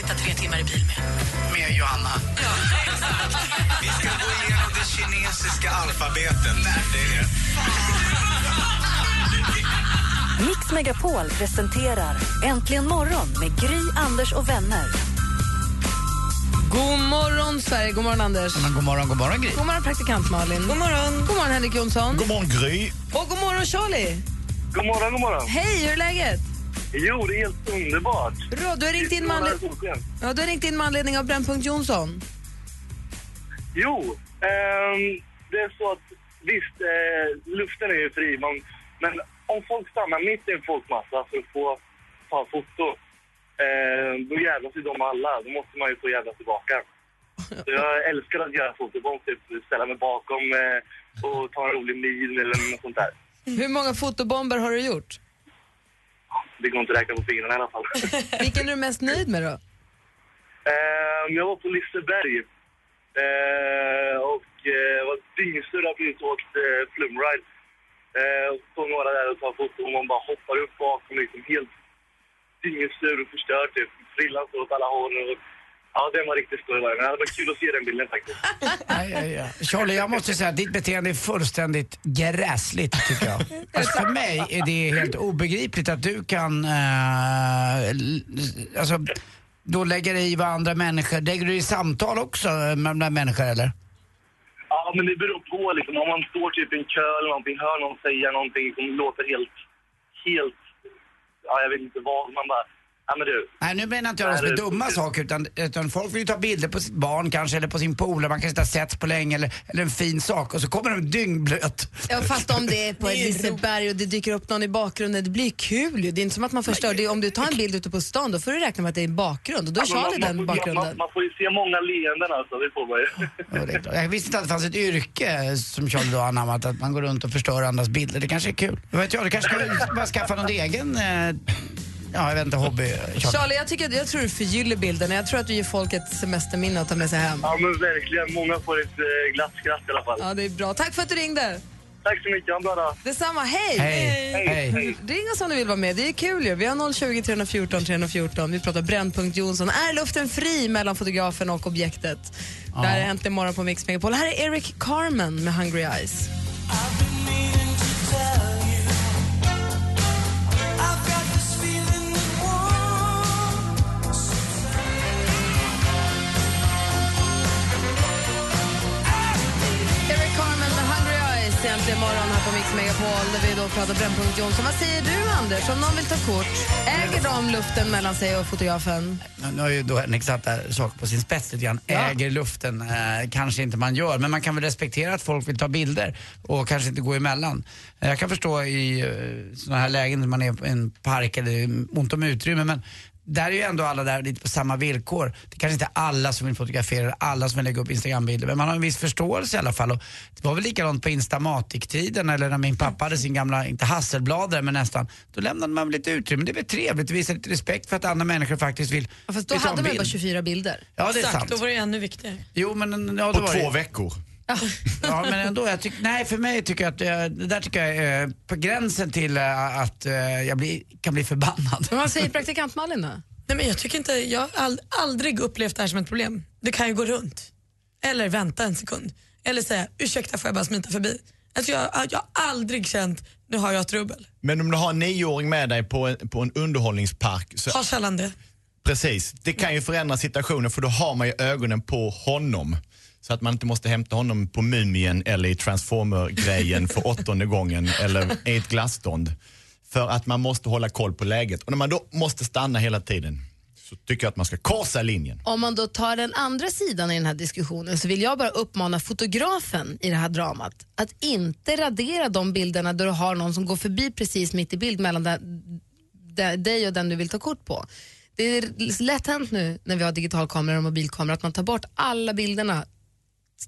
sitta tre timmar i bil med? med Johanna. Vi ska gå igenom det kinesiska alfabetet. Nej, det är det. Mix Megapol presenterar Äntligen morgon med Gry, Anders och vänner. God morgon, Sverige. God morgon, Anders. Men god morgon, god morgon, Gry. God morgon, praktikant Malin. God morgon, god morgon Henrik Jonsson. God morgon, Gry. Och god morgon, Charlie. God morgon, god morgon. Hej, hur är läget? Jo, det är helt underbart. Bra, du har ringt in med, anled- ja, du har ringt in med anledning av Brännpunkt Jonsson. Jo, ehm, det är så att visst, eh, luften är ju fri, men, men om folk stannar mitt i en folkmassa för att få ta foto, eh, då jävlas ju de alla. Då måste man ju få jävlas tillbaka. Så jag älskar att göra fotobomb, typ ställa mig bakom eh, och ta en rolig min eller något sånt där. Hur många fotobomber har du gjort? Det går inte att räkna på fingrarna i alla fall. Vilken är du mest nöjd med då? Eh, jag var på Liseberg eh, och eh, var dyngsur av precis åkt eh, flumride. Eh, så några där och tar foto och man bara hoppar upp bakom liksom helt dyngsur och förstör typ. Frillan står åt alla håll och ja, det var riktigt skoj var. Men det varit kul att se den bilden faktiskt. Ja, ja, ja. Charlie, jag måste säga att ditt beteende är fullständigt gräsligt tycker jag. Alltså för mig är det helt obegripligt att du kan eh, alltså, då lägga dig i vad andra människor, lägger du i samtal också med med människor eller? Ja, men det beror på liksom. Om man står typ i en kö eller någonting, hör någon säga någonting som låter helt, helt, ja jag vet inte vad, man bara, ja men du. Nej, nu menar inte jag de som är dumma saker utan, utan folk vill ju ta bilder på sitt barn kanske eller på sin polare, man kanske inte har setts på länge eller, eller en fin sak och så kommer de dyngblöt. Ja, fast om det är på ett Liseberg och det dyker upp någon i bakgrunden, det blir kul ju. Det är inte som att man förstör. Det är, om du tar en bild ute på stan, då får du räkna med att det är bakgrund och då Ja, Charlie man, den man, bakgrunden. Man, man får ju se många leenden alltså, det får man ju. Ja, det. Jag visste inte att det fanns ett yrke som Charlie då anammat, att man går runt och förstör andras bilder. Det kanske är kul. Vad vet jag, du kanske ska bara skaffa någon egen, eh, ja jag vet inte, hobby. Charlie. Charlie, jag, tycker, jag tror du förgyller bilden. Jag tror att du ger folk ett semesterminne att ta med sig hem. Ja men verkligen, många får ett eh, glatt skratt i alla fall. Ja, det är bra. Tack för att du ringde. Tack så mycket, ha en bra dag. Detsamma, hej! Hej. Hej. Ring oss om du vill vara med, det är kul ju. Vi har 020 314 314. Vi pratar Brännpunkt Jonsson. Är luften fri mellan fotografen och objektet? Det här är Äntligen morgon på Mix Megapol. Här är Eric Carmen med Hungry Eyes. Hungry Eyes äntligen morgon här på Mix Megapol där vi då pratar Brännpunkt Jonsson. Vad säger du Anders om någon vill ta kort? Äger de luften mellan sig och fotografen? Nu- har ju då Henrik satt saker på sin spets lite grann. Äger luften eh, kanske inte man gör, men man kan väl respektera att folk vill ta bilder och kanske inte gå emellan. Jag kan förstå i eh, sådana här lägen när man är i en park eller ont om utrymme, men där är ju ändå alla där lite på samma villkor. Det kanske inte är alla som vill fotografera, alla som vill lägga upp Instagrambilder, men man har en viss förståelse i alla fall. Och det var väl likadant på Instamatic-tiden eller när min pappa hade sin gamla, inte Hasselblad där, men nästan. Då lämnade man lite utrymme. Det är väl trevligt, det visar lite respekt för att andra människor faktiskt vill, Ja, fast då en hade man bild. bara 24 bilder. Ja, det är Exakt, sant. då var det ännu viktigare. Jo, men ja, då På var det- två veckor. Ja, men ändå. Jag tyck, nej, för mig tycker jag att eh, det där tycker jag är eh, på gränsen till eh, att jag blir, kan bli förbannad. Men vad säger praktikant Malin då? Nej, men jag tycker inte, jag har ald- aldrig upplevt det här som ett problem. Det kan ju gå runt. Eller vänta en sekund. Eller säga ursäkta får jag bara smita förbi. Alltså jag, jag har aldrig känt nu har jag trubbel. Men om du har en nioåring med dig på en, på en underhållningspark, så, Har sällan det. precis, det kan ju förändra situationen för då har man ju ögonen på honom. Så att man inte måste hämta honom på Mumien eller i Transformer-grejen för åttonde gången eller i ett glasstånd. För att man måste hålla koll på läget. Och när man då måste stanna hela tiden så tycker jag att man ska korsa linjen. Om man då tar den andra sidan i den här diskussionen så vill jag bara uppmana fotografen i det här dramat att inte radera de bilderna där du har någon som går förbi precis mitt i bild mellan där, där, dig och den du vill ta kort på. Det är lätt hänt nu när vi har digitalkameror och mobilkameror att man tar bort alla bilderna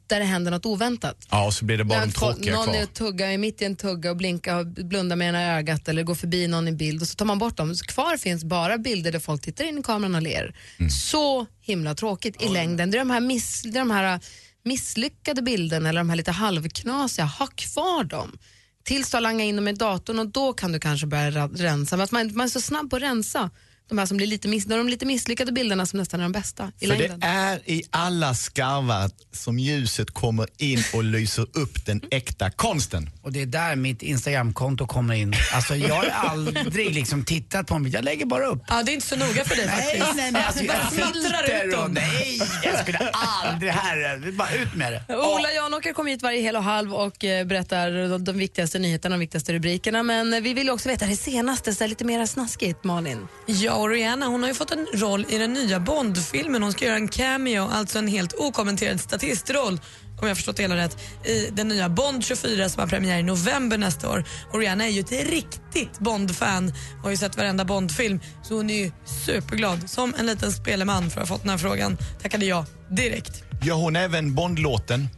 där det händer något oväntat. Ja, och så blir det bara de tråkiga någon kvar. är och tuggar, är mitt i en tugga och blinkar och blundar med ena ögat eller går förbi någon i bild och så tar man bort dem. Så kvar finns bara bilder där folk tittar in i kameran och ler. Mm. Så himla tråkigt i längden. Det är de här, miss, det är de här misslyckade bilderna eller de här lite halvknasiga. Ha kvar dem tills du har langat in dem i datorn och då kan du kanske börja rensa. Men att man, man är så snabb på att rensa de här som blir lite, miss, de lite misslyckade bilderna som nästan är de bästa i För längden. det är i alla skarvar som ljuset kommer in och lyser upp den äkta konsten. Och det är där mitt Instagramkonto kommer in. Alltså jag har aldrig liksom tittat på en bild, jag lägger bara upp. Ja, det är inte så noga för dig Nej, faktiskt. nej, nej. Alltså, Du jag filter och dem. nej, jag skulle aldrig är Bara ut med det. Ola Janåker kommer hit varje hel och halv och eh, berättar de, de viktigaste nyheterna och de viktigaste rubrikerna. Men eh, vi vill ju också veta det senaste, så här lite mer snaskigt, Malin. Ja, och Rihanna hon har ju fått en roll i den nya Bond-filmen. Hon ska göra en cameo, alltså en helt okommenterad statistroll om jag förstått det hela rätt, i den nya Bond 24 som har premiär i november nästa år. Och Rihanna är ju ett riktigt Bond-fan och har ju sett varenda Bond-film så hon är ju superglad. Som en liten speleman för att ha fått den här frågan tackade jag direkt. Gör hon även Bondlåten?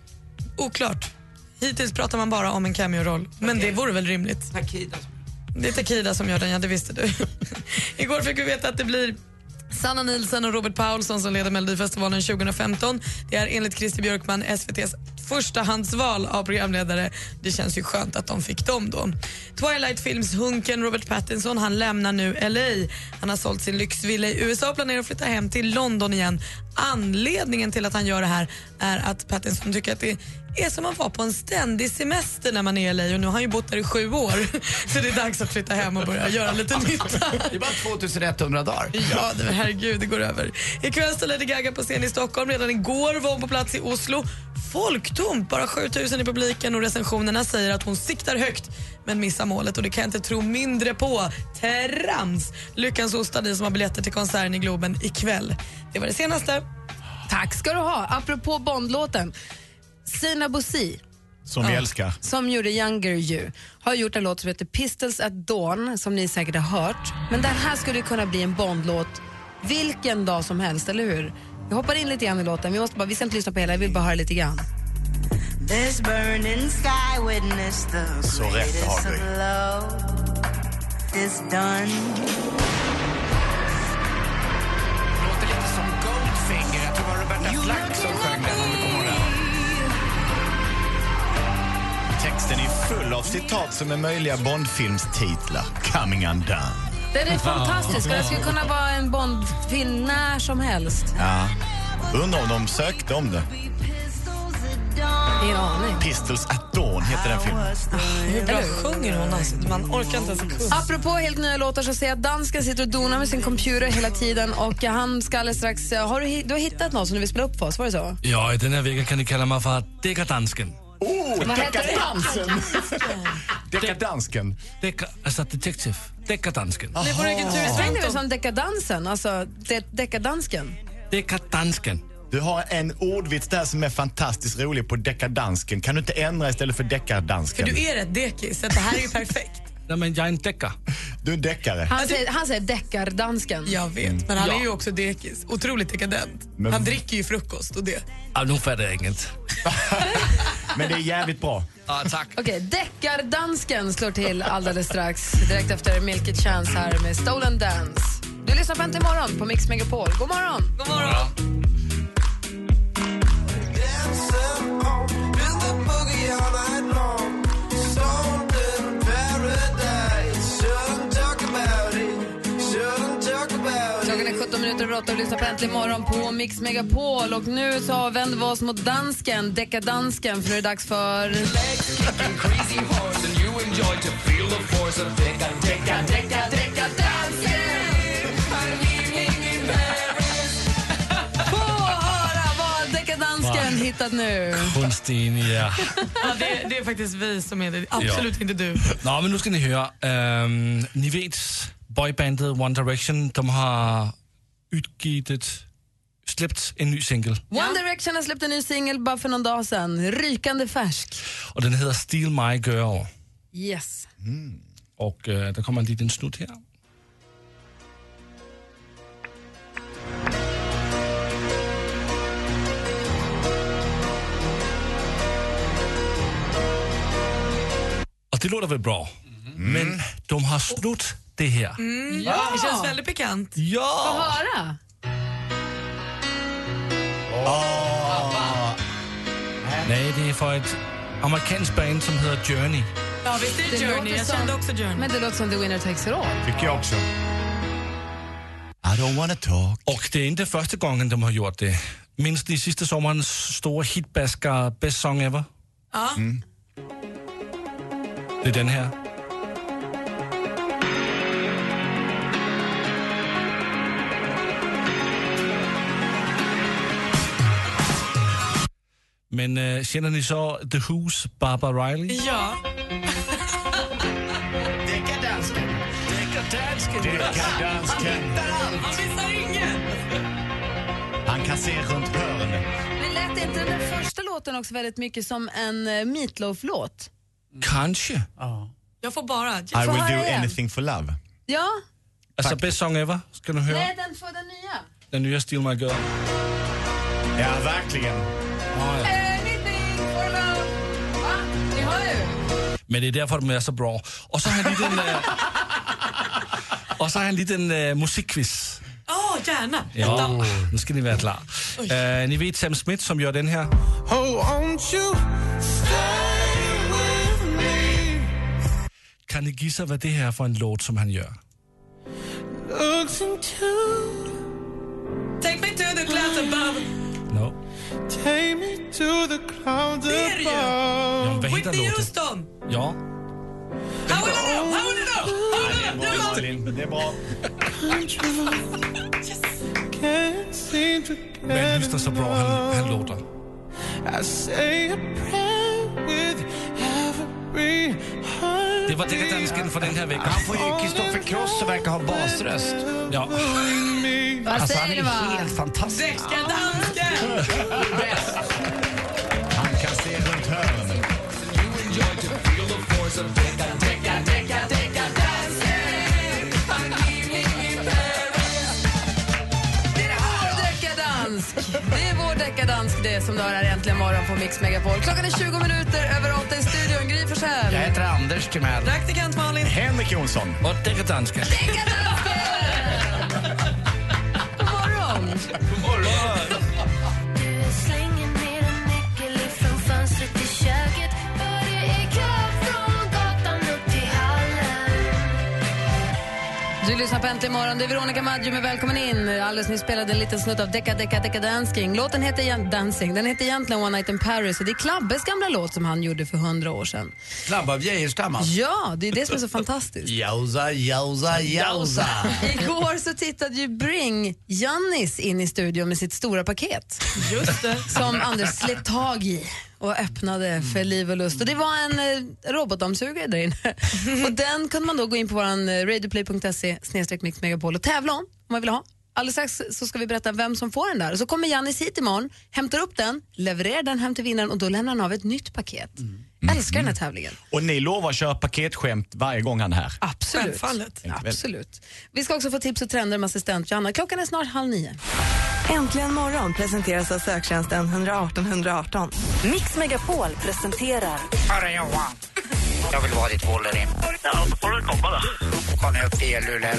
Oklart. Hittills pratar man bara om en cameo-roll, men det vore väl rimligt. Takida. Det är Takida som gör den, ja det visste du. Igår fick vi veta att det blir Sanna Nielsen och Robert Paulsson som leder Melodifestivalen 2015. Det är enligt Christer Björkman SVTs förstahandsval av programledare. Det känns ju skönt att de fick dem då. Twilight Films hunken Robert Pattinson han lämnar nu LA. Han har sålt sin lyxvilla i USA och planerar att flytta hem till London igen. Anledningen till att han gör det här är att Pattinson tycker att det är som att vara på en ständig semester när man är i LA och nu har han ju bott där i sju år. Så det är dags att flytta hem och börja göra lite nytta. Det är bara 2100 dagar. Ja, det, herregud, det går över. Ikväll står Lady Gaga på scen i Stockholm. Redan igår var hon på plats i Oslo. Folktomt, bara 7000 i publiken och recensionerna säger att hon siktar högt men missar målet och det kan jag inte tro mindre på. Trams! Lyckans hosta ni som har biljetter till konserten i Globen ikväll. Det var det senaste. Tack ska du ha. Apropå Bondlåten. Sina Bosi, Som vi älskar. som gjorde Younger You, har gjort en låt som heter Pistols at Dawn, som ni säkert har hört. Men den här skulle kunna bli en Bondlåt vilken dag som helst, eller hur? Vi hoppar in lite grann i låten. Vi, måste bara, vi ska inte lyssna på hela, jag vill bara höra lite grann. This burning sky witness the Så rätt greatest har du. love is done. låter lite som Goldfinger. Jag tror det var Roberta Flack som sjöng den om du kommer ihåg den. Texten är full av citat som är möjliga Bondfilmstitlar. Coming undone. Den är fantastisk och den skulle kunna vara en Bondfilm när som helst. Ja. Undrar om de sökte om det. Aning. Pistols at Dawn heter den filmen. Hur bra sjunger hon? Alltså? Man orkar inte ens en kurs. Apropå helt nya låtar så ser jag att dansken sitter och donar med sin computer hela tiden och han ska alldeles strax... Har du, du har hittat något som du vill spela upp för oss, var det så? Ja, i den här veckan kan ni kalla mig för Deckardansken. Oh? Deckardansen! Deckardansken. Deckar, alltså detective. Deckardansken. Det vore ju tur Sväng det som deckardansen, alltså de- deckardansken. Deckardansken. Du har en ordvits där som är fantastiskt rolig på deckardansken. Kan du inte ändra istället för För deckardansken? du är rätt dekis, så det här är ju perfekt. Nej, men jag är en deckare. Du är en deckare. Han säger, han säger deckardansken. Jag vet, men han Ja. är ju också dekis. Otroligt dekadent. Men- Han dricker ju frukost och det. Ah, nu fattar jag inget. Men det är jävligt bra. Ah, tack. Okej, deckardansken slår till alldeles strax. Direkt efter Milk It Chance här med Stolen Dance. Du lyssnar på Äntligen morgon på Mix Megapol. God morgon! God morgon. Minuter över 8 och lyssnar på Äntligen morgon på Mix Megapol. Och nu så vänder vi oss mot dansken, deckardansken, för nu är det dags för... Få deckardansken hittat nu. Kunstig ja. Ja, det, det är faktiskt vi som är det, absolut inte du. Nå, men nu ska ni höra. Ehm, ni vet boybandet One Direction, de har utgivet, släppt en ny single. One Direction har släppt en ny singel bara för någon dag sedan. Rykande färsk. Och den heter Steal My Girl. Yes. Och uh, där kommer en liten snutt här. Det låter väl bra. Men de har snott det här. Mm, ja. Det känns väldigt pikant. Ja! Få höra. Nej, det är för ett amerikanskt band som heter Journey. Ja, visst är det, Det Journey. låter Jag som- kände också Journey. Men det låter som The Winner Takes It All. Tycker jag också. I don't wanna talk. Och det är inte första gången de har gjort det. Minns ni sista sommarens stora hitbasker Best Song Ever? Ja. Det är den här. Men äh, känner ni så The Who's Barbara Riley? Ja. Deckardansken. Deckardansken. Deckardansken. Han missar ingen. Han kan se runt hörnet. Men lät inte den första låten också väldigt mycket som en uh, Meatloaf-låt? Kanske. Jag får bara... I will höra do igen. anything for love. Ja? Alltså Best Song Ever, ska du höra? Nej, den, får den nya. Den nya Still My Girl. Ja, verkligen. Ja, ja. Anything for love. Va? Ni hör ju. Men det är därför de är så bra. Och så har han en liten... äh, och så har han en liten äh, musikquiz. Åh, gärna. Ja, nu ska ni vara klar. Uh, ni vet Sam Smith som gör den här. Oh, Kan ni gissa vad det här är för en låt som han gör? Looks into, Take me to the clouds above. No. take me to the clouds Det är det ju. Ja, above. vad heter Whitney låten? Houston. Ja. How will I know? How will I know? How will I know? Bra, Malin. Det är bra. Can't seem to Men lyssna så bra han, han låter. I say a prayer with. Det var deckardansken för den här veckan. Han får ju Kristoffer Cross som verkar ha basröst. Ja. Vad Alltså han säger är du va? helt fantastisk. Deckardansken. Han kan se runt hörnet. Det som du hör här äntligen morgon på Mix Megapol. Klockan är 20 minuter över 8 i studion. Gry Forssell. Jag heter Anders Timell. Praktikant Malin. Henrik Jonsson. Och deckardansken. God morgon. Du lyssnar på Äntligen morgon. Det är Veronica Maggio med Välkommen in. Alldeles nyss spelade en liten snutt av Decca Decca Decca Dancing. Låten heter, Dancing. Den heter egentligen One Night in Paris och det är Klabbes gamla låt som han gjorde för hundra år sedan. Klabb av Geijerstam alltså. Ja, det är det som är så fantastiskt. Jausa, jausa, jausa. Igår så tittade ju Bring Jannis in i studion med sitt stora paket. Just det. Som Anders slet tag i och öppnade för liv och lust. Och det var en eh, robotdammsugare där inne. och den kunde man då gå in på vår radioplay.se snedstreck mix megapol och tävla om, om man vill ha. Alldeles strax så ska vi berätta vem som får den där. Och så kommer Jannis hit imorgon, hämtar upp den, levererar den hem till vinnaren och då lämnar han av ett nytt paket. Älskar den här tävlingen. Och ni lovar att köra paketskämt varje gång han är här. Absolut. Självfallet. Absolut. Vi ska också få tips och trender med assistent Johanna. Klockan är snart halv nio. Äntligen morgon presenteras av söktjänsten 118 118. Mix Megapol presenterar Hörru Johan, jag vill vara ditt Wolverine. Ja, då får du komma då. Kom upp till Luleå,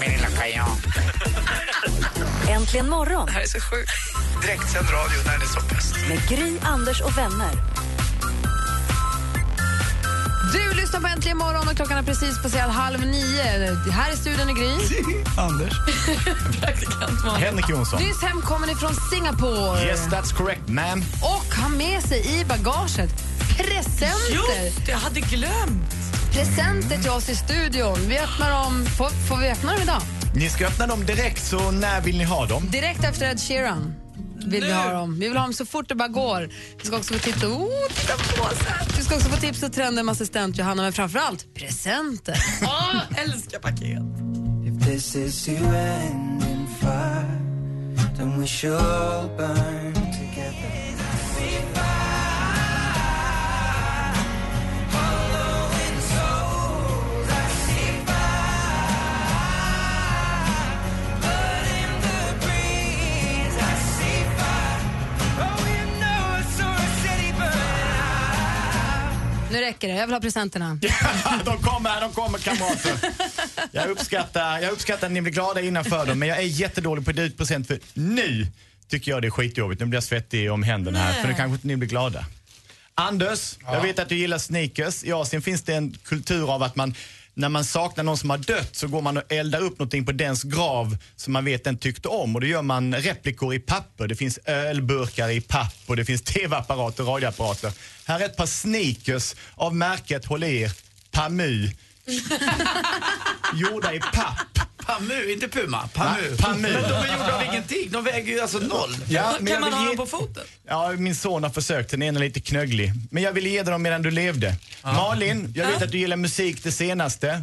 min lilla kajan. Äntligen morgon Det här är så sjukt. Direktsänd radio när det är som bäst. med Gry, Anders och vänner. Du lyssnar på Äntligen morgon och klockan är precis passerat halv nio. Här är studion i Gry. Anders. Praktikant Malin. Henrik Jonsson. Nyss hemkommen ifrån Singapore. Yes, that's correct, ma'am. Och har med sig i bagaget presenter. Just det, jag hade glömt. Presenter till oss i studion. Vi öppnar dem. Får, får vi öppna dem idag? Ni ska öppna dem direkt, så när vill ni ha dem? Direkt efter Ed Sheeran. Vill vi ha dem. Vi vill ha dem så fort det bara går. Vi ska också få tips och, oh, titta på påsen. Vi ska också få tips och trender med assistent Johanna, men framför allt presenter. Åh, älskar paket. If this is you end in fire, then we should burn Nu räcker det, jag vill ha presenterna. de kommer, de kommer kamrater. Jag uppskattar, jag uppskattar att ni blir glada innanför dem, men jag är jättedålig på att ut present för nu tycker jag det är skitjobbigt. Nu blir jag svettig om händerna här, Nej. för nu kanske inte ni blir glada. Anders, jag vet att du gillar sneakers. I Asien finns det en kultur av att man när man saknar någon som har dött så går man och eldar upp någonting på dens grav som man vet den tyckte om. Och då gör man replikor i papper. Det finns ölburkar i papp och det finns tv-apparater och radioapparater. Här är ett par sneakers av märket, håll i er, Pamu. Gjorda i papp. Pamu, inte Puma. Pamu. Pamu. Men de är gjorda av ingenting. De väger ju alltså noll. Ja, men jag kan man vill ha ge- dem på foten? Ja, min son har försökt. Den ena är lite knögglig. Men jag ville ge dig dem medan du levde. Malin, jag vet att du gillar musik det senaste.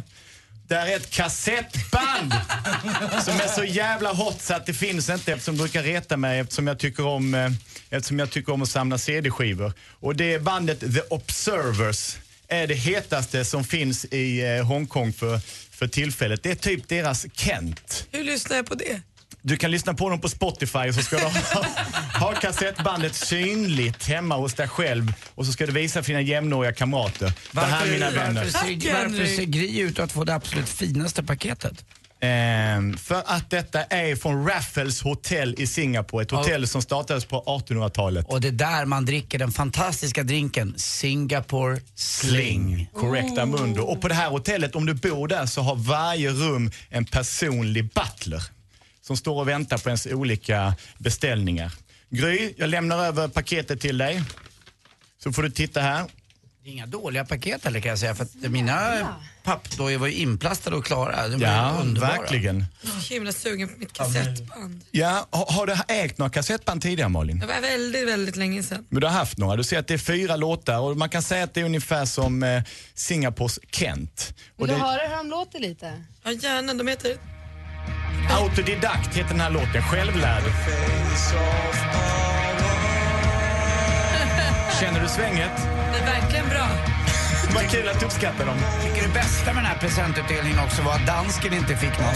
Där är ett kassettband som är så jävla hot så att det finns inte eftersom det brukar reta mig eftersom jag tycker om, eh, eftersom jag tycker om att samla CD-skivor. Och det är bandet The Observers. är det hetaste som finns i eh, Hongkong för, för tillfället. Det är typ deras Kent. Hur lyssnar jag på det? Du kan lyssna på dem på Spotify och så ska du ha, ha kassettbandet synligt hemma hos dig själv och så ska du visa för dina jämnåriga kamrater. det här mina vänner. Varför, ser, varför ser Gry ut att få det absolut finaste paketet? Ehm, för att detta är från Raffles Hotel i Singapore. Ett hotell som startades på 1800-talet. Och det är där man dricker den fantastiska drinken Singapore Sling. Korrekta mundo. Och på det här hotellet, om du bor där så har varje rum en personlig butler som står och väntar på ens olika beställningar. Gry, jag lämnar över paketet till dig. Så får du titta här. Inga dåliga paket heller kan jag säga för att mina pappdojor var ju inplastade och klara. De Ja, underbara. verkligen. Jag är så himla sugen på mitt kassettband. Ja, har, har du ägt några kassettband tidigare Malin? Det var väldigt, väldigt länge sedan. Men du har haft några. Du ser att det är fyra låtar och man kan säga att det är ungefär som eh, Singapores Kent. Och Vill du det, höra hur de låter lite? Ja, gärna. De heter... Autodidakt heter den här låten, självlärd. Känner du svänget? Det är verkligen bra. Vad kul att du uppskattar dem. Tycker det bästa med den här presentutdelningen också var att dansken inte fick någon.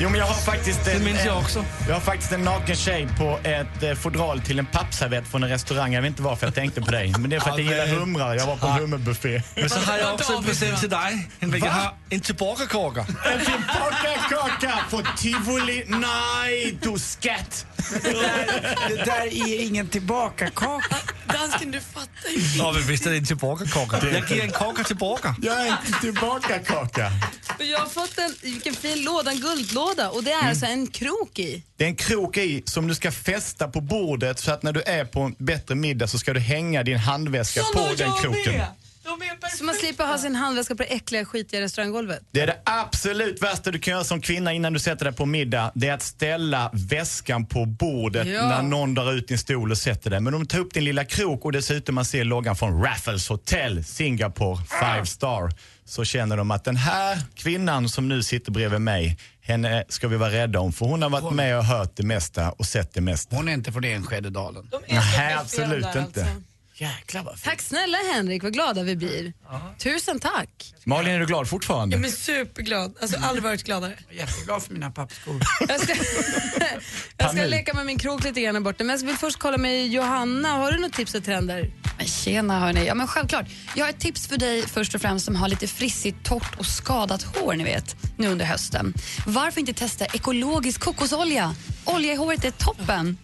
Jo, men jag har faktiskt Det en, minns jag en- också. Jag har faktiskt en naken tjej på ett eh, fodral till en pappservett från en restaurang. Jag vet inte varför jag tänkte på dig. Men det är för att jag Ja, gillar humrar. Jag var på en hummerbuffé. Men så har jag också en present till dig. Kan ha en tillbakakaka. En tillbakakaka på tivoli. Nej, du skatt! Det där, det där är ingen tillbakakaka. Dansken, du fattar ju inte. Ja, men visst är det en tillbakakaka. Jag ger en kaka tillbaka. Jag är en tillbakakaka. Jag har fått en, vilken fin låda, en guldlåda och det är alltså en krok i. Det är en krok i som du ska fästa på bordet så att när du är på en bättre middag så ska du hänga din handväska Såna på den kroken. med. Så man slipper ha sin handväska på det äckliga skitiga restauranggolvet. Det är det absolut värsta du kan göra som kvinna innan du sätter dig på middag. Det är att ställa väskan på bordet Ja. när någon drar ut din stol och sätter dig. Men om du tar upp din lilla krok och dessutom man ser loggan från Raffles Hotel Singapore five star så känner de att den här kvinnan som nu sitter bredvid mig, henne ska vi vara rädda om för hon har varit med och hört det mesta och sett det mesta. Hon är inte från Enschededalen. De är så Nej, absolut inte. alltså. Jäklar vad fint. Tack snälla Henrik, vad glada vi blir. Tusen tack. Malin, är du glad fortfarande? Jag är superglad. Alltså aldrig varit gladare. Jag är jätteglad för mina pappskor. Jag ska, jag ska leka med min krok lite grann borta. Men jag vill först kolla med Johanna. Har du något tips och trender? Men tjena hörni. Ja men självklart. Jag har ett tips för dig först och främst som har lite frissigt, torrt och skadat hår ni vet, nu under hösten. Varför inte testa ekologisk kokosolja? Olja i håret är toppen.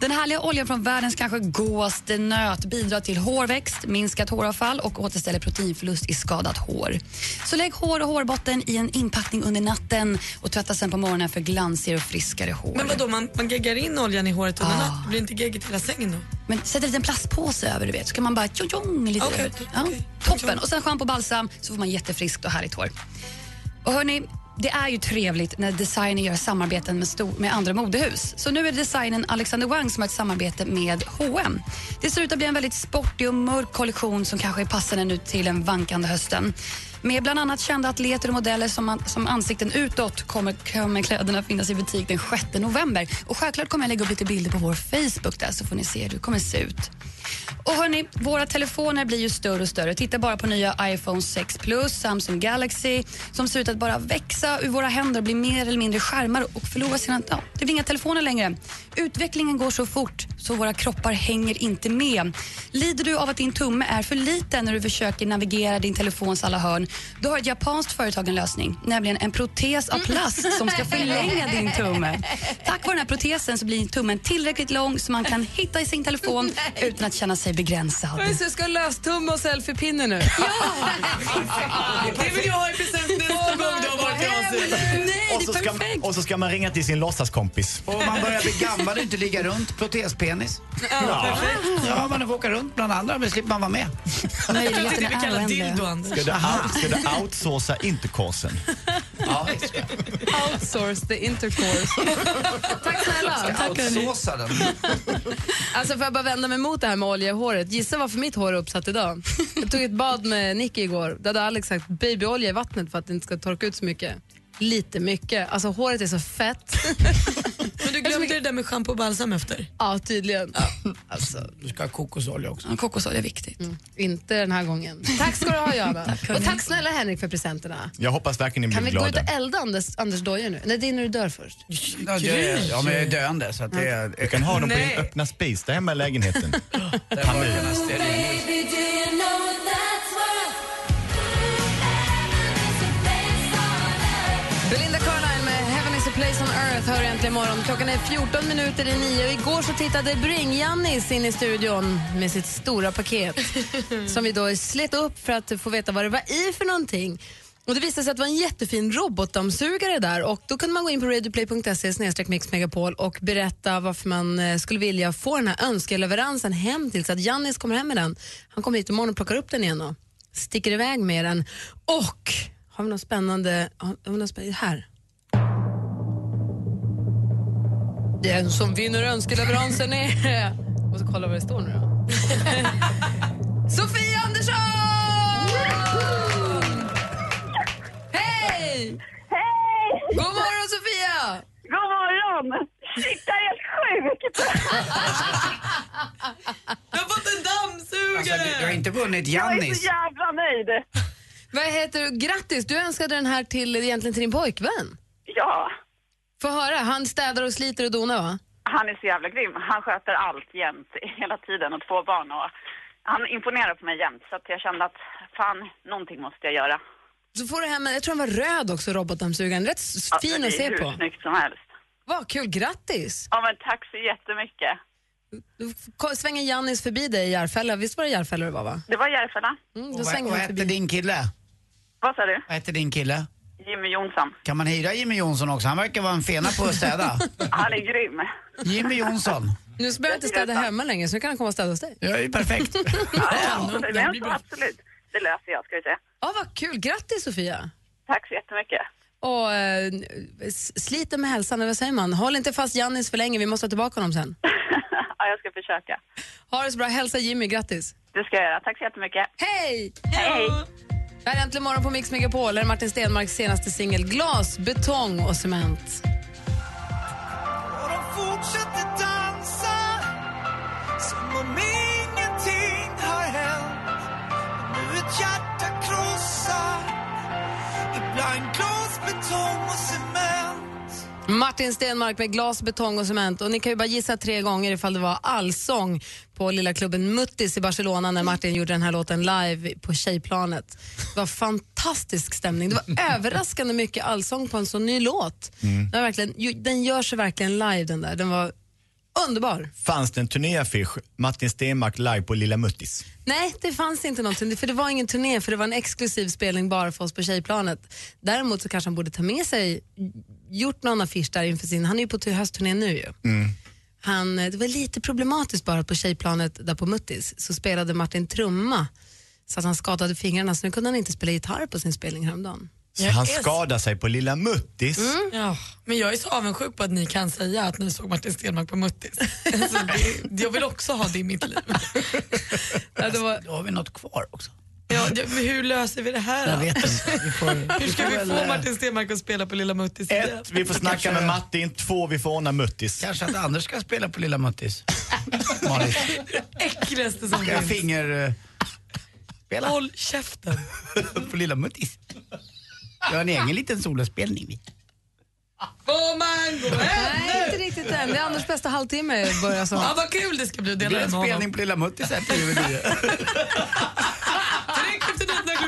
Den härliga oljan från världens kanske godaste nöt bidrar till hårväxt, minskat håravfall och återställer proteinförlust i skadat hår. Så lägg hår och hårbotten i en inpackning under natten och tvätta sen på morgonen för glansigare och friskare hår. Men vadå, man, man geggar in oljan i håret under natten? Det blir inte geggigt hela sängen då? Men sätt en liten plastpåse över du vet, så kan man bara tjong lite. Okej, över. ja, toppen. Och sen schampo och balsam så får man jättefriskt och härligt hår. Och hörni, det är ju trevligt när designer gör samarbeten med, stor, med andra modehus. Så nu är det designen Alexander Wang som har ett samarbete med H&M. Det ser ut att bli en väldigt sportig och mörk kollektion som kanske är passande nu till den vankande hösten. Med bland annat kända atleter och modeller som, som ansikten utåt kommer, kommer kläderna finnas i butik den 6 november. Och självklart kommer jag lägga upp lite bilder på vår Facebook där så får ni se hur det kommer se ut. Och hörni, våra telefoner blir ju större och större. Titta bara på nya iPhone 6 Plus, Samsung Galaxy som ser ut att bara växa ur våra händer och bli mer eller mindre skärmar och förlora sina... Ja, det blir inga telefoner längre. Utvecklingen går så fort så våra kroppar hänger inte med. Lider du av att din tumme är för liten när du försöker navigera din telefons alla hörn, då har ett japanskt företag en lösning, nämligen en protes av plast som ska förlänga din tumme. Tack vare den här protesen så blir tummen tillräckligt lång så man kan hitta i sin telefon utan att känna sig begränsad. Oj, så jag ska ha löstumme och selfiepinne nu. Det vill jag ha i present nästa gång du har varit i Asien. och, så ska, och så ska man ringa till sin låtsaskompis. Och man börjar bli gammal och inte ligga runt protespenis. Ja. Ja, man får åka runt bland andra, men slipper man vara med. Möjligheten är kallar oändliga. dildo, Anders. Ska du, out, ska du outsourca intercoursen? Ja. Outsource the intercourse. Tack snälla. Ska outsåsa den. Alltså får jag bara vända mig mot det här med olja i håret. Gissa varför mitt hår är uppsatt idag. Jag tog ett bad med Nicky igår. Då hade Alex sagt babyolja i vattnet för att det inte ska torka ut så mycket. Lite mycket. Alltså håret är så fett. Men du glömde det där med schampo och balsam efter. Ja, tydligen. Alltså, Du ska ha kokosolja också. Ja, kokosolja är viktigt. inte den här gången. Tack ska du ha Johanna. och tack snälla Henrik för presenterna. Jag hoppas verkligen ni Kan blir vi gå ut glada. och elda Anders, Anders dojor nu? Nej, det är när du dör först. Ja, det är, ja, men jag är döende så att det är... Du kan ha dem på din öppna spis där hemma i lägenheten. place on earth hör äntligen imorgon. Klockan är 14 minuter i nio. Igår så tittade Bring-Jannis in i studion med sitt stora paket som vi då slet upp för att få veta vad det var i för någonting. Och Det visade sig att det var en jättefin robotdammsugare där och då kunde man gå in på radioplay.se mixmegapol och berätta varför man eh, skulle vilja få den här önskeleveransen hem till så att Jannis kommer hem med den. Han kommer hit imorgon och plockar upp den igen och sticker iväg med den. Och har vi något spännande? Har vi något spännande? Här. Den som vinner önskeleveransen är... Och så kolla vad det står nu då. Sofia Andersson! Hej! Hej! God morgon Sofia! God morgon! Shit, det är helt sjukt! Jag har fått en dammsugare! Alltså, du, du har inte vunnit Jag är Jannis. så jävla nöjd. Vad heter du? Grattis, du önskade den här till, egentligen till din pojkvän. Ja, Få höra, han städar och sliter och donar va? han är så jävla grym. Han sköter allt jämt, hela tiden och två barn. Och han imponerar på mig jämt så att jag kände att fan, någonting måste jag göra. Så får du hem en, jag tror den var röd också, robotdammsugaren. Rätt Ja, fin det att är se hur på. snyggt som helst. Vad kul, grattis! Ja, men tack så jättemycket. Ko- svänger Jannis förbi dig i Järfälla. Visst var det Järfälla det var va? Det var Järfälla. Mm, då Och vad, svänger vad han hette förbi. din kille? Vad sa du? Vad hette din kille? Jimmy Jonsson. Kan man hyra Jimmy Jonsson också? Han verkar vara en fena på att städa. Han är grym. Jimmy Jonsson. Nu behöver jag inte städa hemma längre så nu kan han komma och städa hos dig. Ja, det är perfekt. Ja, ja, det så absolut. Det löser jag, ska vi se. Ja, vad kul. Grattis Sofia! Tack så jättemycket. Och eh, s- sliter med hälsan, eller vad säger man? Håll inte fast Jannis för länge, vi måste ha tillbaka honom sen. Ja, jag ska försöka. Ha det så bra, hälsa Jimmy, grattis! Det ska jag göra. Tack så jättemycket. Hej! Hej! Det här är Äntligen morgon på Mix Megapol. Här är Martin Stenmarks senaste singel Glas, betong och cement. Och de fortsätter dansa som om ingenting har hänt. Nu ett hjärta krossar ibland glas, betong och cement. Martin Stenmark med glas, betong och cement. Och ni kan ju bara gissa tre gånger ifall det var allsång på lilla klubben Muttis i Barcelona när Martin gjorde den här låten live på tjejplanet. Det var fantastisk stämning. Det var överraskande mycket allsång på en så ny låt. Det var verkligen, den gör sig verkligen live den där. Den var underbar. Fanns det en turnéaffisch, Martin Stenmark live på Lilla Muttis? Nej, det fanns inte någonting. För det var ingen turné, för det var en exklusiv spelning bara för oss på tjejplanet. Däremot så kanske han borde ta med sig, gjort någon affisch där inför sin, han är ju på tu- höstturné nu ju. Han, eh, det var lite problematiskt bara på tjejplanet där på Muttis så spelade Martin trumma så att han skadade fingrarna så nu kunde han inte spela gitarr på sin spelning häromdagen. Så han skadar sig på Lilla Muttis? Ja, men jag är så avundsjuk på att ni kan säga att ni såg Martin Stenmark på Muttis. Alltså, det, jag vill också ha det i mitt liv. Ja, det var, Då har vi något kvar också. Ja, det, men hur löser vi det här Jag vet inte. Vi får, Hur ska vi få Martin Stenmark att spela på Lilla Muttis igen? Ett, vi får snacka Kanske- med Martin. Två, vi får ordna Muttis. Kanske att Anders ska spela på Lilla Muttis. Malin. Äckligaste som finns. finger... eh, spela Håll käften. på Lilla Muttis. Jag har en egen liten solospelning. Får man gå hem Nej, inte riktigt än. Det är Anders bästa halvtimme börjar så. Ja, vad kul det ska bli att Det dela blir en med honom. spelning på Lilla Muttis här till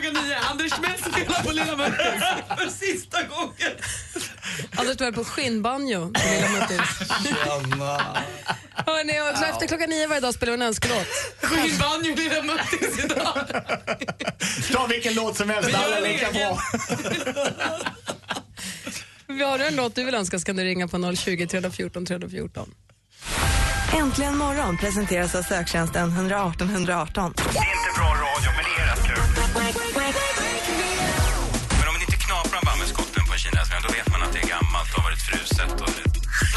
klockan nio. Anders Timell spelar på Lilla Muttis för sista gången. Anders spelar på skinnbanjo på Lilla Muttis. Hörrni, och så efter klockan nio varje dag spelar vi en önskelåt. Skinnbanjo Lilla Muttis idag. Ta vilken låt som helst, Vi gör alla är lika bra. Har du en låt du vill önska ska du ringa på 020 314 314. Äntligen morgon presenteras av söktjänsten 118 118. Det är inte bra radio, men det är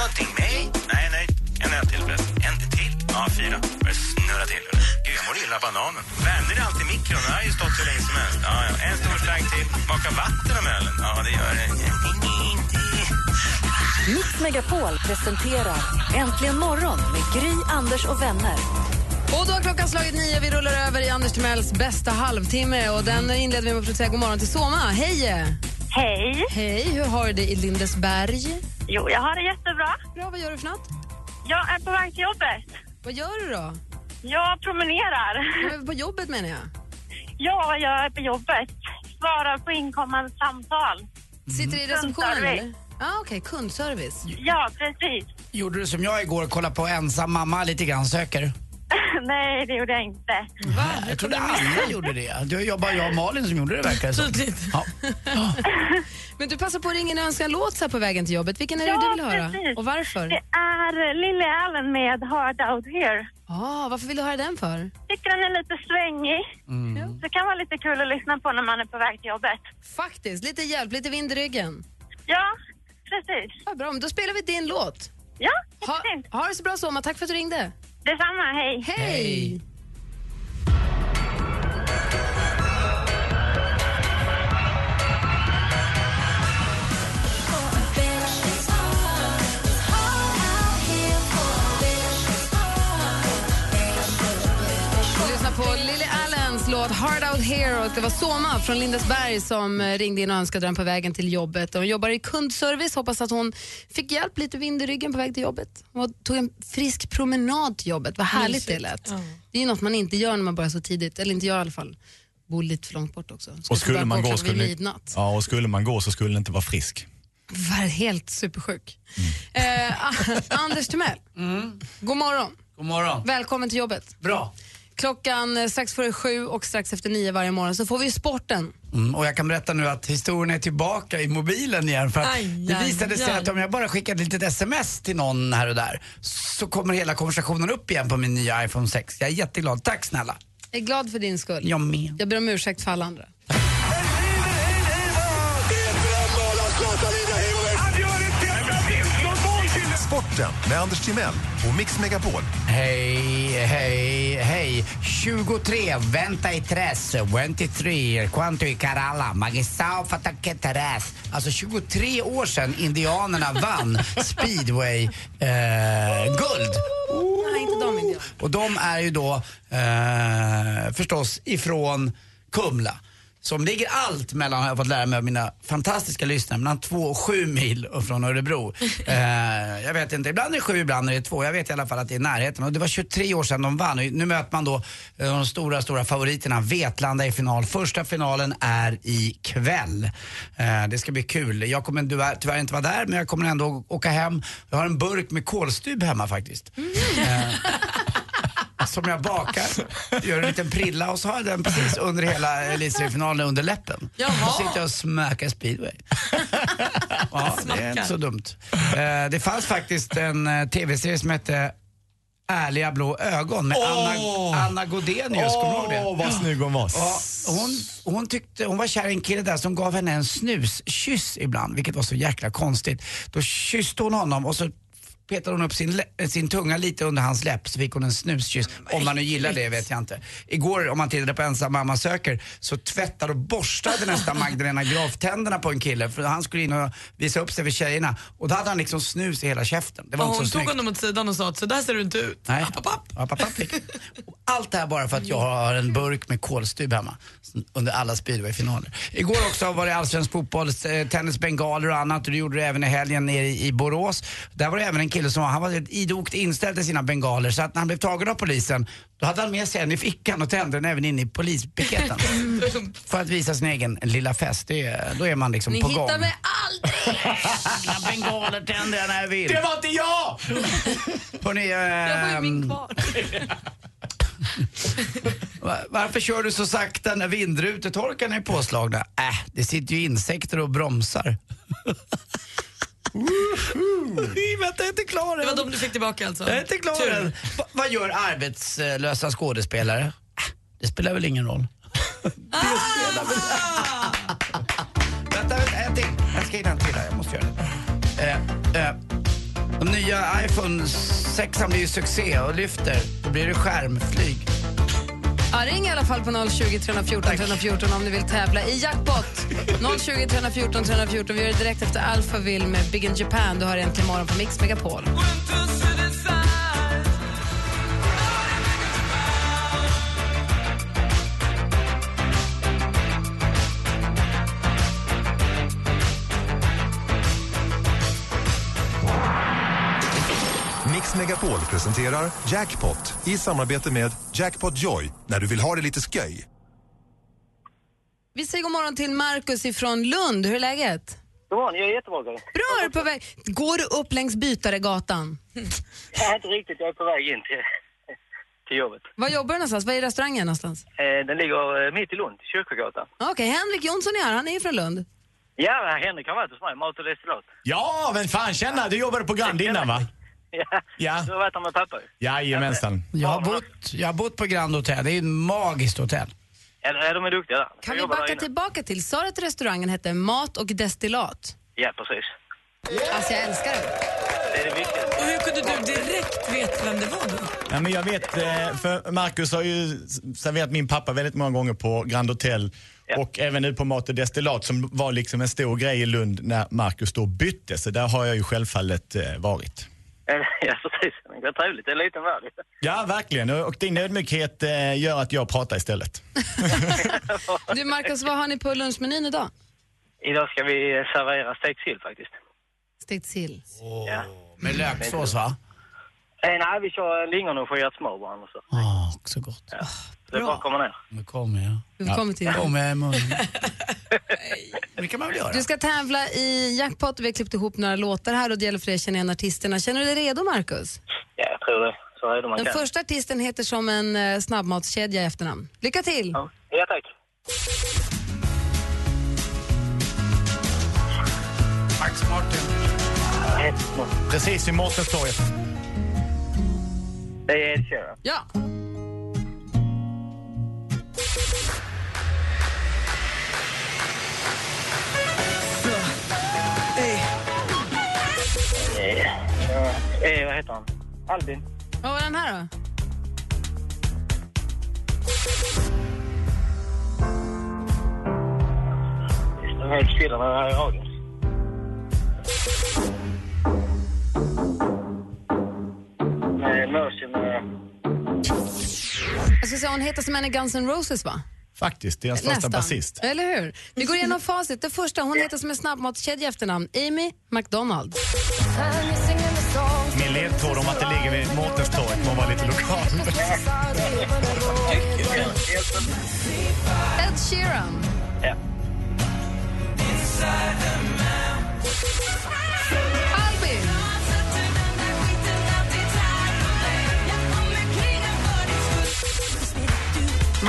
Någonting? Nej. Nej, nej. En öl till förresten. En till? Ja, fyra. Börjar snurra till. Gud, jag mår illa bananen. Värmer det alltid i mikron? Den har ju stått hur länge som helst. Ja, ja. En stor slang till. Smaka vatten om ölen? Ja, det gör det. Mix Megapol presenterar Äntligen morgon med Gry, Anders och vänner. Och då har klockan slagit nio. Vi rullar över i Anders Timells bästa halvtimme. Och den inleder vi med att säga god morgon till Soma. Hej! Hej! Hej, hur har du det i Lindesberg? Jo, jag har det jättebra. Bra, vad gör du för något? Jag är på väg till jobbet. Vad gör du då? Jag promenerar. Ja, På jobbet menar jag. Ja, jag är på jobbet. Svarar på inkommande samtal. Sitter i receptionen Kundservice. eller? Ja, okej. Kundservice. Ja, precis. Gjorde du som jag igår, kolla på ensam mamma lite grann, söker? Nej, det gjorde jag inte. Va? Jag trodde alla gjorde det. Det var bara jag och Malin som gjorde det verkar det som. Ja. Men du passar på att ringa en önskan låt så här på vägen till jobbet. Vilken är det Ja, du vill höra? precis. Och varför? Det är Lily Allen med Hard Out Here. Ah, varför vill du höra den för? Tycker den är lite svängig. Mm. Det kan vara lite kul att lyssna på när man är på väg till jobbet. Faktiskt, lite hjälp, lite vind i ryggen. Ja, precis. Ja, bra, men då spelar vi din låt. Ja, ha, ha det så bra Soma, tack för att du ringde. Detsamma, hej. Hej! Låt Hard Out Here och det var Soma från Lindesberg som eh, ringde in och önskade den på vägen till jobbet. Hon jobbar i kundservice, hoppas att hon fick hjälp, lite vind i ryggen på väg till jobbet. Hon tog en frisk promenad till jobbet, vad härligt det lät. Ja. Det är ju något man inte gör när man börjar så tidigt, eller inte jag i alla fall. Bor lite för långt bort också. Ska Och skulle man, gå skulle, midnatt. ja, och skulle man gå så skulle den inte vara frisk. Var helt supersjuk. Eh, Anders Timell, god morgon. God morgon. Välkommen till jobbet. Bra. Klockan eh, strax före sju och strax efter nio varje morgon så får vi sporten. Mm, och jag kan berätta nu att historien är tillbaka i mobilen igen. För att Aj, det aj, visade sig aj. att om jag bara skickar ett litet sms till någon här och där så kommer hela konversationen upp igen på min nya iPhone 6. Jag är jätteglad. Tack snälla. Jag är glad för din skull. Jag med. Jag ber om ursäkt för alla andra. Sporten med Anders Timell och Mix Megapol. Hej, hej, hej. 23, vänta i tres, 23, quanto i Caralla, magistao fataketeres. Alltså 23 år sedan indianerna vann speedway eh, guld. Nej, inte de indianerna. Och de är ju då eh, förstås ifrån Kumla. Som ligger allt mellan, har jag fått lära mig av mina fantastiska lyssnare, mellan två och sju mil från Örebro. Eh, jag vet inte, ibland är det sju, ibland är det två. Jag vet i alla fall att det är närheten. Och det var 23 år sedan de vann. Nu möter man då eh, de stora, stora favoriterna. Vetlanda i final. Första finalen är ikväll. Eh, det ska bli kul. Jag kommer tyvärr, tyvärr inte vara där, men jag kommer ändå åka hem. Jag har en burk med kolstub hemma faktiskt. Eh, som jag bakar, gör en liten prilla och så har jag den precis under hela elitseriefinalen under läppen. Jaha. Då sitter jag och smackar speedway. ja, det är inte så dumt. Eh, det fanns faktiskt en eh, tv-serie som hette Ärliga blå ögon med Åh! Anna, Anna Godenius, kommer du ihåg det? Åh, vad snygg hon var. Ja, hon, hon, tyckte, hon var kär i en kille där som gav henne en snuskyss ibland, vilket var så jäkla konstigt. Då kysste hon honom och så petade hon upp sin, lä- sin tunga lite under hans läpp så fick hon en snuskyss. Om man nu gillar det vet jag inte. Igår om man tittade på Ensam mamma söker så tvättade och borstade nästan Magdalena Graf tänderna på en kille för han skulle in och visa upp sig för tjejerna. Och då hade han liksom snus i hela käften. Det var Och inte hon så tog snyggt. honom åt sidan och sa att så där ser du inte ut. Nej. App, app, app, Allt det här bara för att jag har en burk med kolstyv hemma under alla speedwayfinaler. Igår också var det allsvensk fotboll, eh, tennis, bengaler och annat och det gjorde det även i helgen nere i, i Borås. Där var det även en kille som var, han var helt idogt inställd till sina bengaler så att när han blev tagen av polisen då hade han med sig en i fickan och tände den även in i polispiketen. för att visa sin egen lilla fest. Det, är- då är man liksom Ni på hittar gång. mig aldrig! Mina bengaler tänder jag när jag vill. Det var inte jag! Hörrni, Jag har ju min ehm, kvar. Va- Varför kör du så sakta när vindrutetorkarna är påslagna? Äh, det sitter ju insekter och bromsar. Vänta, jag är inte klar Det än. var de du fick tillbaka alltså? Jag är inte klar Tur. än. Va- vad gör arbetslösa skådespelare? Det spelar väl ingen roll. det spelar väl... vänta, vänta, en till. Jag ska hinna en till här, jag måste göra det. Eh, eh, de nya iPhone 6 blir ju succé och lyfter. Då blir det skärmflyg. Ja, ring i alla fall på 020 314 314 om ni vill tävla i jackpot. 020 314 314. Vi gör det direkt efter Alphaville med Big in Japan. Du har äntligen morgon på Mix Megapol. Megapol presenterar Jackpot i samarbete med Jackpot Joy när du vill ha det lite sköj. Vi säger god morgon till Markus ifrån Lund. Hur är läget? God morgon, jag är jättebra. Bra, är du på väg. Går du upp längs Bytaregatan? Nej, inte riktigt. Jag är på väg in till, till jobbet. Var jobbar du någonstans? Var är restaurangen någonstans? Eh, den ligger eh, mitt i Lund, Kyrkogatan. Okej, Henrik Jonsson är här. Han är från Lund. Ja, Henrik har varit hos mig, mat och destillat. Ja, men fan känna, du jobbade på Grand innan va? Ja, Ja. du har varit där med pappa ju. Jajamensan. Jag har, bott, jag har bott på Grand Hotel. Det är ett magiskt hotell. Ja, ja, de är duktiga där. Kan vi backa tillbaka till, sa du att restaurangen hette Mat och destillat? Ja, precis. Alltså jag älskar det. Det är det viktiga. Och hur kunde du direkt veta vem det var då? Ja, men jag vet, eh, för Marcus har ju serverat min pappa väldigt många gånger på Grand Hotel och även nu på Mat och Destillat som var liksom en stor grej i Lund när Marcus då bytte. Så där har jag ju självfallet eh, varit. Ja, precis. Det är trevligt. Det är en liten värld. Ja, verkligen. Och din ödmjukhet eh, gör att jag pratar istället. Du Markus, vad har ni på lunchmenyn idag? Idag ska vi servera stekt sill faktiskt. Stekt sill. Ja. Med löksås va? Eh, nej, vi kör lingon och skirat smör bara. och Så. Åh, också gott. Ja. Det är bara att komma ner. Nu kommer jag. Du kommer till Kommer jag i munnen. Det kan man väl göra? Du ska tävla i jackpot. Vi har klippt ihop några låtar här och det gäller för dig att känna igen artisterna. Känner du dig redo Markus? Ja, jag tror det. Så är det man Den kan. första artisten heter som en eh, snabbmatskedja i efternamn. Lycka till! Ja, tack. Max Martin. Precis vid Mårtenstorget. Det är Ed Sheeran. Ja. Eh, eh, vad heter han? Albin. Vad var den här då? Det står helt stilla när jag är i radion. Med Mercy med... Jag ska säga, hon heter som en i Guns N' Roses va? Faktiskt, deras första basist. Eller hur? Vi går igenom facit. Det första, hon heter som en snabbmatskedja i efternamn. Amy McDonald. Min ledtråd om att det ligger vid Mårtenstorget må vara lite lokal. Ed Sheeran. Ja.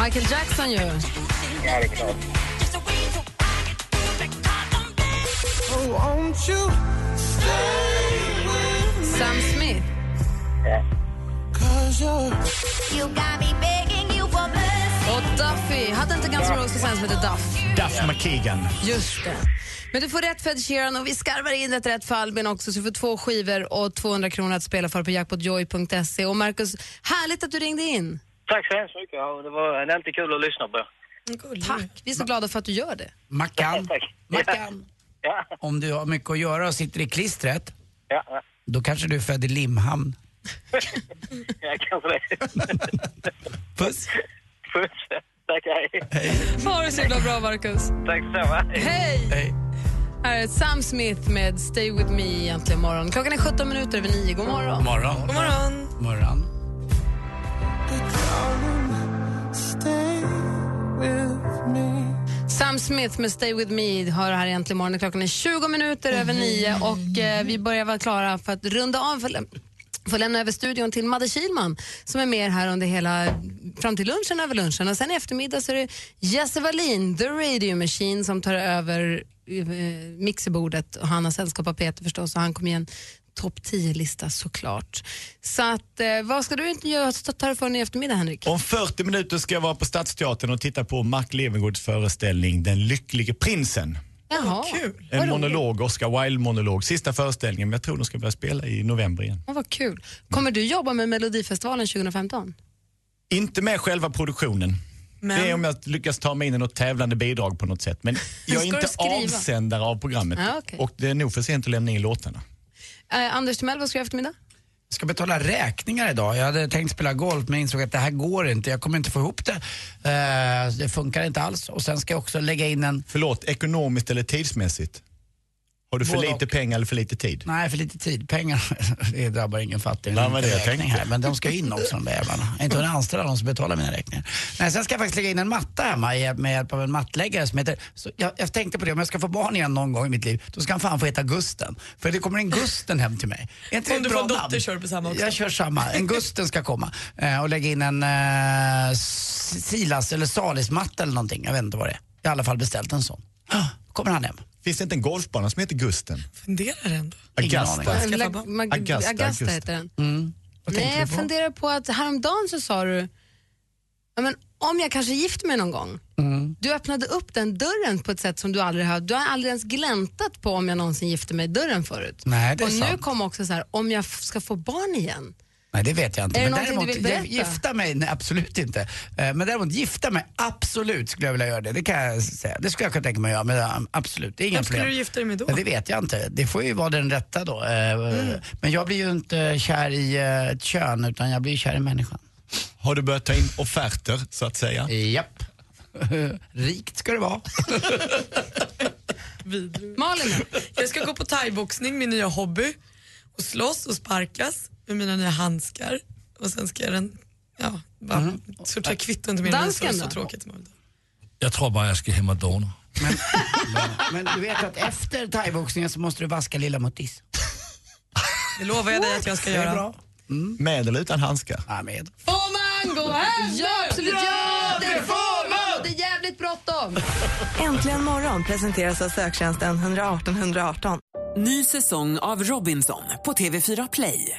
Michael Jackson ju. Ja, det är klart. Sam Smith. Ja. Och Duffy. Hade inte Guns N' Roses en som hette Duff? Duff McKeegan. Just det. Men du får rätt för Ed Sheeran och vi skarvar in ett rätt för Albin också så du får två skivor och 200 kronor att spela för på jackpotjoy.se. Och Marcus, härligt att du ringde in. Tack så hemskt mycket. Ja, det var är alltid kul att lyssna på. Tack. Vi är så glada för att du gör det. Mackan, Mackan. Ja. Om du har mycket att göra och sitter i klistret, Ja, då kanske du är född i Limhamn. ja kanske det. Puss. Puss. Tack, hej. Ha det så himla bra, Marcus. Tack detsamma. Hej! Hej. Här är Sam Smith med Stay With Me egentligen imorgon. Klockan är 17 minuter över 9. God morgon. Morgon. God morgon. Morgon. Sam Smith med Stay With Me hör här egentligen imorgon. Klockan är 20 minuter över 9 och eh, vi börjar vara klara för att runda av för, får lämna över studion till Madde Kilman som är med här under hela, fram till lunchen, över lunchen. Och sen i eftermiddag så är det Jesse Wallin, The Radio Machine, som tar över eh, mixerbordet och han har sällskap av Peter förstås och han kommer igen topp 10-lista såklart. Så att, eh, vad ska du inte göra, ta dig för i eftermiddag Henrik? Om 40 minuter ska jag vara på Stadsteatern och titta på Mark Levengoods föreställning Den lycklige prinsen. Jaha, En vad roligt. monolog, Oscar Wilde-monolog. Sista föreställningen, men jag tror de ska börja spela i november igen. Vad kul. Kommer du jobba med Melodifestivalen 2015? Inte med själva produktionen. Men- Det är om jag lyckas ta mig in i något tävlande bidrag på något sätt. Men jag är inte skriva? avsändare av programmet. Ja, okej. Och det är nog för sent att lämna in låtarna. Eh, Anders Timell, vad ska du göra eftermiddag? Jag ska betala räkningar idag. Jag hade tänkt spela golf men insåg att det här går inte. Jag kommer inte få ihop det. Eh, det funkar inte alls. Och sen ska jag också lägga in en... Förlåt, ekonomiskt eller tidsmässigt? Har du för Både lite pengar eller för lite tid? Nej, för lite tid. Pengar, det drabbar ingen fattig. Nej, men det jag räkning här. Men de ska in också de där jävlarna. Inte hunnit anställa de som betalar mina räkningar. Nej, sen ska jag faktiskt lägga in en matta hemma med hjälp av en mattläggare som heter... Så jag, jag tänkte på det, om jag ska få barn igen någon gång i mitt liv, då ska han fan få heta Gusten. För det kommer en Gusten hem till mig. Är inte Om du får en dotter kör du på samma också. Jag kör samma. En Gusten ska komma eh, och lägga in en eh, Silas eller Salis-matta eller någonting. Jag vet inte vad det är. Jag har i alla fall beställt en sån. Kommer han hem. Finns det inte en golfbana som heter Gusten? Funderar ändå. Augusta. Augusta, Augusta, Augusta. heter den. Mm. Nej, jag du på? funderar på att häromdagen så sa du, ja, men om jag kanske gifter mig någon gång. Mm. Du öppnade upp den dörren på ett sätt som du aldrig har, du har aldrig ens gläntat på om jag någonsin gifter mig dörren förut. Nej, det är Och nu sant. kom också så här, om jag ska få barn igen. Nej, det vet jag inte. Är det men någonting du däremot, vill berätta? gifta mig, nej absolut inte. Eh, Men däremot gifta mig, absolut skulle jag vilja göra det. Det kan jag säga. Det skulle jag kunna tänka mig att göra, men eh, absolut, det är inga Vem skulle problem. du gifta dig med då? Det vet jag inte. Det får ju vara den rätta då. Eh, Mm. Men jag blir ju inte kär i ett kön, utan jag blir kär i människan. Har du börjat ta in offerter, så att säga? Japp. Rikt ska det vara. Malin? Jag ska gå på thaiboxning, min nya hobby. Och slåss och sparkas med mina nya handskar. Och sen ska jag den, ja, bara sortera kvitton till min Dansken. Så då? tråkigt som möjligt. Jag tror bara jag ska hem och dona. Men du vet att efter thaiboxningen så måste du vaska lilla muttis. Det lovar jag dig att jag ska göra. bra. Med eller utan handskar? Ja, med. Får man gå hem? Ja, absolut. Ja, det får man! Det är jävligt bråttom. Äntligen morgon presenteras av söktjänsten 118 118. Ny säsong av Robinson på TV4 Play.